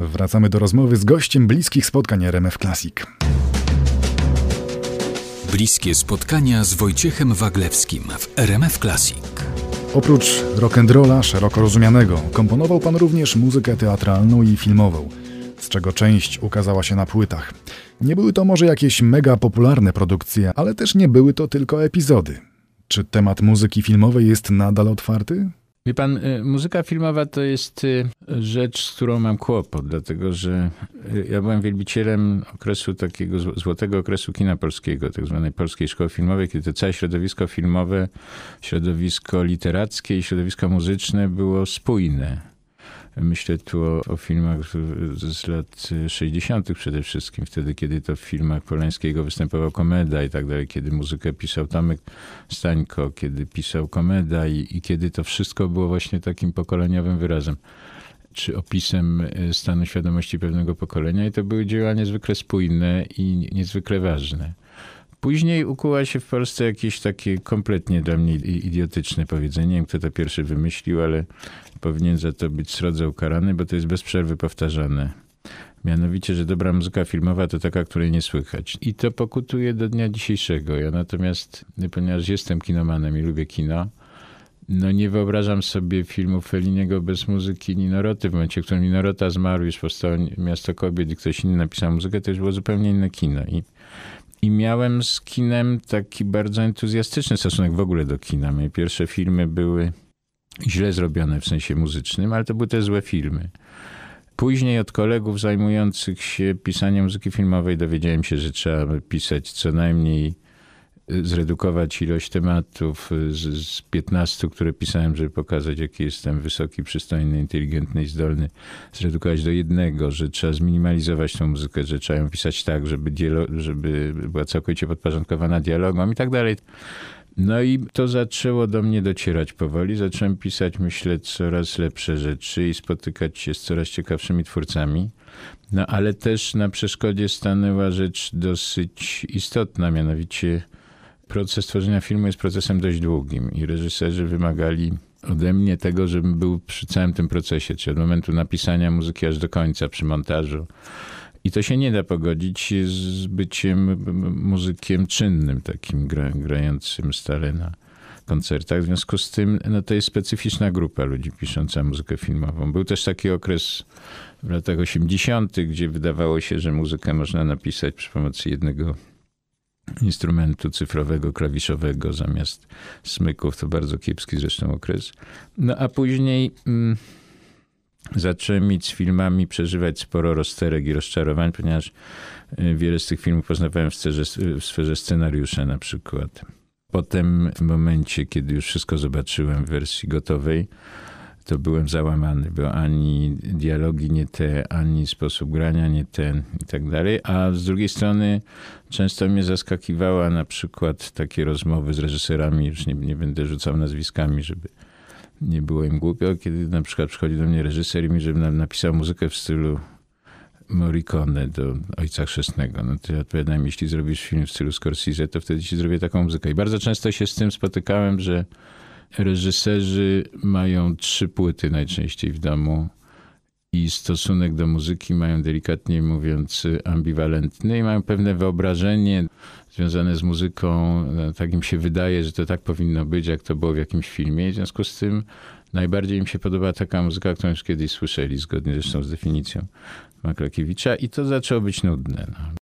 Wracamy do rozmowy z gościem bliskich spotkań RMF Classic. Bliskie spotkania z Wojciechem Waglewskim w RMF Classic. Oprócz rock'n'rolla szeroko rozumianego, komponował pan również muzykę teatralną i filmową, z czego część ukazała się na płytach. Nie były to może jakieś mega popularne produkcje, ale też nie były to tylko epizody. Czy temat muzyki filmowej jest nadal otwarty? Wie pan, y, muzyka filmowa to jest y, rzecz, z którą mam kłopot, dlatego że y, ja byłem wielbicielem okresu takiego złotego okresu kina polskiego, tak zwanej polskiej szkoły filmowej, kiedy to całe środowisko filmowe, środowisko literackie i środowisko muzyczne było spójne. Myślę tu o, o, filmach z lat 60. przede wszystkim, wtedy, kiedy to w filmach Polańskiego występował Komeda i tak dalej, kiedy muzykę pisał Tomek Stańko, kiedy pisał Komeda i, i kiedy to wszystko było właśnie takim pokoleniowym wyrazem czy opisem e, stanu świadomości pewnego pokolenia i to były dzieła niezwykle spójne i niezwykle ważne. Później ukuła się w Polsce jakieś takie kompletnie dla mnie idiotyczne powiedzenie. Nie wiem, kto to pierwszy wymyślił, ale powinien za to być srodze ukarany, bo to jest bez przerwy powtarzane. Mianowicie, że dobra muzyka filmowa to taka, której nie słychać. I to pokutuje do dnia dzisiejszego. Ja natomiast, ponieważ jestem kinomanem i lubię kino, no nie wyobrażam sobie filmu Feliniego bez muzyki Ninoroty. W momencie, w którym Ninorota zmarł, już powstało Miasto Kobiet i ktoś inny napisał muzykę, to już było zupełnie inne kino. I i miałem z kinem taki bardzo entuzjastyczny stosunek w ogóle do kina. Moje pierwsze filmy były źle zrobione w sensie muzycznym, ale to były te złe filmy. Później od kolegów zajmujących się pisaniem muzyki filmowej dowiedziałem się, że trzeba pisać co najmniej zredukować ilość tematów z, z 15, które pisałem, żeby pokazać, jaki jestem wysoki, przystojny, inteligentny i zdolny, zredukować do jednego, że trzeba zminimalizować tą muzykę, że trzeba ją pisać tak, żeby, dialog, żeby była całkowicie podporządkowana dialogom i tak dalej. No i to zaczęło do mnie docierać powoli. Zacząłem pisać, myślę, coraz lepsze rzeczy i spotykać się z coraz ciekawszymi twórcami. No ale też na przeszkodzie stanęła rzecz dosyć istotna, mianowicie proces tworzenia filmu jest procesem dość długim i reżyserzy wymagali ode mnie tego, żebym był przy całym tym procesie, czyli od momentu napisania muzyki aż do końca, przy montażu. I to się nie da pogodzić z byciem muzykiem czynnym, takim gra, grającym stale na koncertach. W związku z tym no, to jest specyficzna grupa ludzi pisząca muzykę filmową. Był też taki okres w latach 80., gdzie wydawało się, że muzykę można napisać przy pomocy jednego instrumentu cyfrowego, klawiszowego zamiast smyków. To bardzo kiepski zresztą okres. No a później mm, zacząłem mieć z filmami przeżywać sporo rozterek i rozczarowań, ponieważ y, wiele z tych filmów poznawałem w sferze, w sferze scenariusza na przykład. Potem w momencie, kiedy już wszystko zobaczyłem w wersji gotowej, to byłem załamany, bo ani dialogi nie te, ani sposób grania nie ten i tak dalej. A z drugiej strony często mnie zaskakiwała na przykład takie rozmowy z reżyserami, już nie, nie będę rzucał nazwiskami, żeby nie było im głupio, kiedy na przykład przychodzi do mnie reżyser i mi, żebym napisał muzykę w stylu Morricone do Ojca Chrzestnego. No to ja odpowiadam, jeśli zrobisz film w stylu Scorsese, to wtedy ci zrobię taką muzykę. I bardzo często się z tym spotykałem, że reżyserzy mają trzy płyty najczęściej w domu i stosunek do muzyki mają delikatnie mówiąc ambiwalentny i mają pewne wyobrażenie związane z muzyką. Tak im się wydaje, że to tak powinno być, jak to było w jakimś filmie. w związku z tym najbardziej im się podoba taka muzyka, którą już kiedyś słyszeli, zgodnie zresztą z definicją Maklakiewicza i to zaczęło być nudne. No.